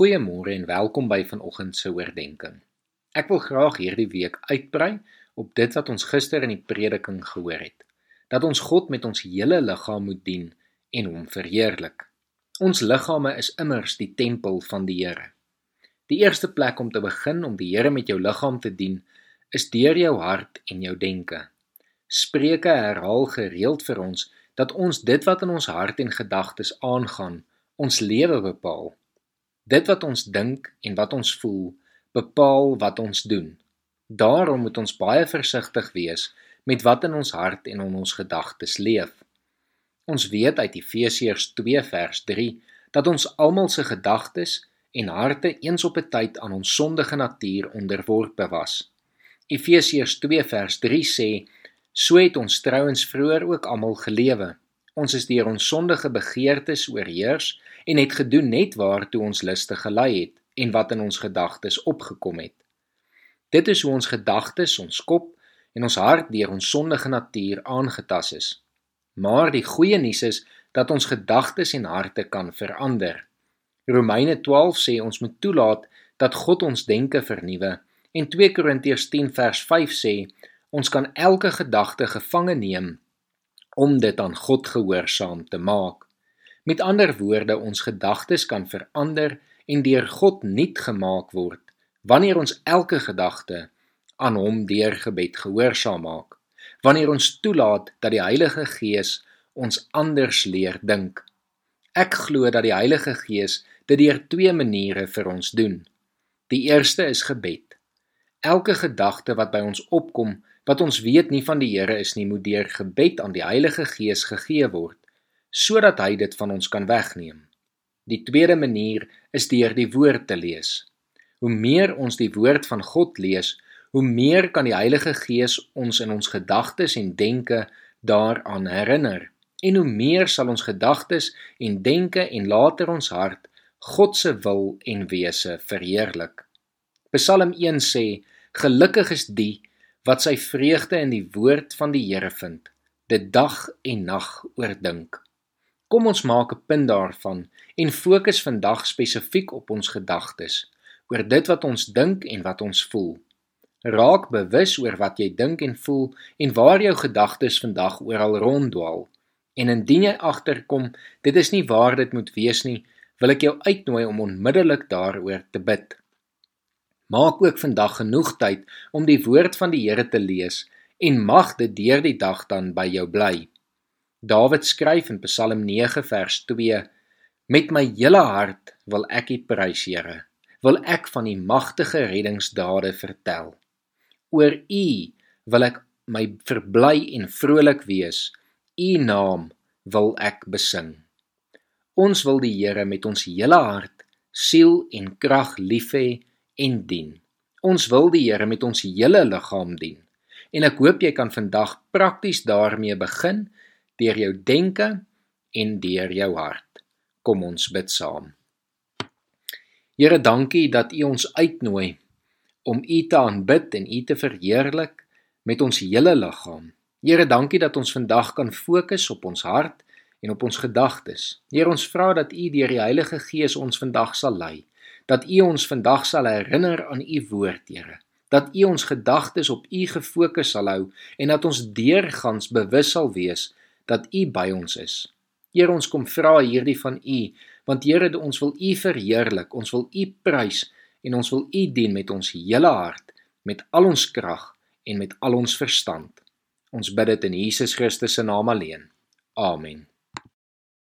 Goeiemôre en welkom by vanoggend se oordeenking. Ek wil graag hierdie week uitbrei op dit wat ons gister in die prediking gehoor het. Dat ons God met ons hele liggaam moet dien en hom verheerlik. Ons liggame is immers die tempel van die Here. Die eerste plek om te begin om die Here met jou liggaam te dien, is deur jou hart en jou denke. Spreuke herhaal gereeld vir ons dat ons dit wat in ons hart en gedagtes aangaan, ons lewe bepaal. Dit wat ons dink en wat ons voel, bepaal wat ons doen. Daarom moet ons baie versigtig wees met wat in ons hart en in ons gedagtes leef. Ons weet uit Efesiërs 2 vers 3 dat ons almal se gedagtes en harte eens op 'n tyd aan ons sondige natuur onderworpe was. Efesiërs 2 vers 3 sê: "So het ons trouens vroeër ook almal gelewe. Ons is deur ons sondige begeertes oorheers en het gedoen net waartoe ons luste gelei het en wat in ons gedagtes opgekom het. Dit is hoe ons gedagtes, ons kop en ons hart deur ons sondige natuur aangetas is. Maar die goeie nuus is dat ons gedagtes en harte kan verander. Romeine 12 sê ons moet toelaat dat God ons denke vernuwe en 2 Korintiërs 10 vers 5 sê ons kan elke gedagte gevange neem om dit aan God gehoorsaam te maak. Met ander woorde, ons gedagtes kan verander en deur God nuut gemaak word wanneer ons elke gedagte aan hom deur gebed gehoorsaam maak. Wanneer ons toelaat dat die Heilige Gees ons anders leer dink. Ek glo dat die Heilige Gees dit deur twee maniere vir ons doen. Die eerste is gebed. Elke gedagte wat by ons opkom wat ons weet nie van die Here is nie, moet deur gebed aan die Heilige Gees gegee word sodat hy dit van ons kan wegneem. Die tweede manier is deur die woord te lees. Hoe meer ons die woord van God lees, hoe meer kan die Heilige Gees ons in ons gedagtes en denke daaraan herinner. En hoe meer sal ons gedagtes en denke en later ons hart God se wil en wese verheerlik. Psalm 1 sê: Gelukkig is die wat sy vreugde in die woord van die Here vind, dit dag en nag oordink. Kom ons maak 'n punt daarvan en fokus vandag spesifiek op ons gedagtes, oor dit wat ons dink en wat ons voel. Raak bewus oor wat jy dink en voel en waar jou gedagtes vandag oral ronddwaal. En indien jy agterkom dit is nie waar dit moet wees nie, wil ek jou uitnooi om onmiddellik daaroor te bid. Maak ook vandag genoeg tyd om die woord van die Here te lees en mag dit deur die dag dan by jou bly. Dawid skryf in Psalm 9 vers 2: Met my hele hart wil ek U prys, Here. Wil ek van U magtige reddingsdade vertel. Oor U wil ek my verbly en vrolik wees. U naam wil ek besing. Ons wil die Here met ons hele hart, siel en krag lief hê en dien. Ons wil die Here met ons hele liggaam dien. En ek hoop jy kan vandag prakties daarmee begin deur jou denke en deur jou hart. Kom ons bid saam. Here, dankie dat U ons uitnooi om U te aanbid en U te verheerlik met ons hele liggaam. Here, dankie dat ons vandag kan fokus op ons hart en op ons gedagtes. Here, ons vra dat U deur die Heilige Gees ons vandag sal lei, dat U ons vandag sal herinner aan U woord, Here dat U ons gedagtes op U gefokus sal hou en dat ons deurgangs bewus sal wees dat U by ons is. Here ons kom vra hierdie van U, want Here ons wil U verheerlik, ons wil U prys en ons wil U dien met ons hele hart, met al ons krag en met al ons verstand. Ons bid dit in Jesus Christus se naam alleen. Amen.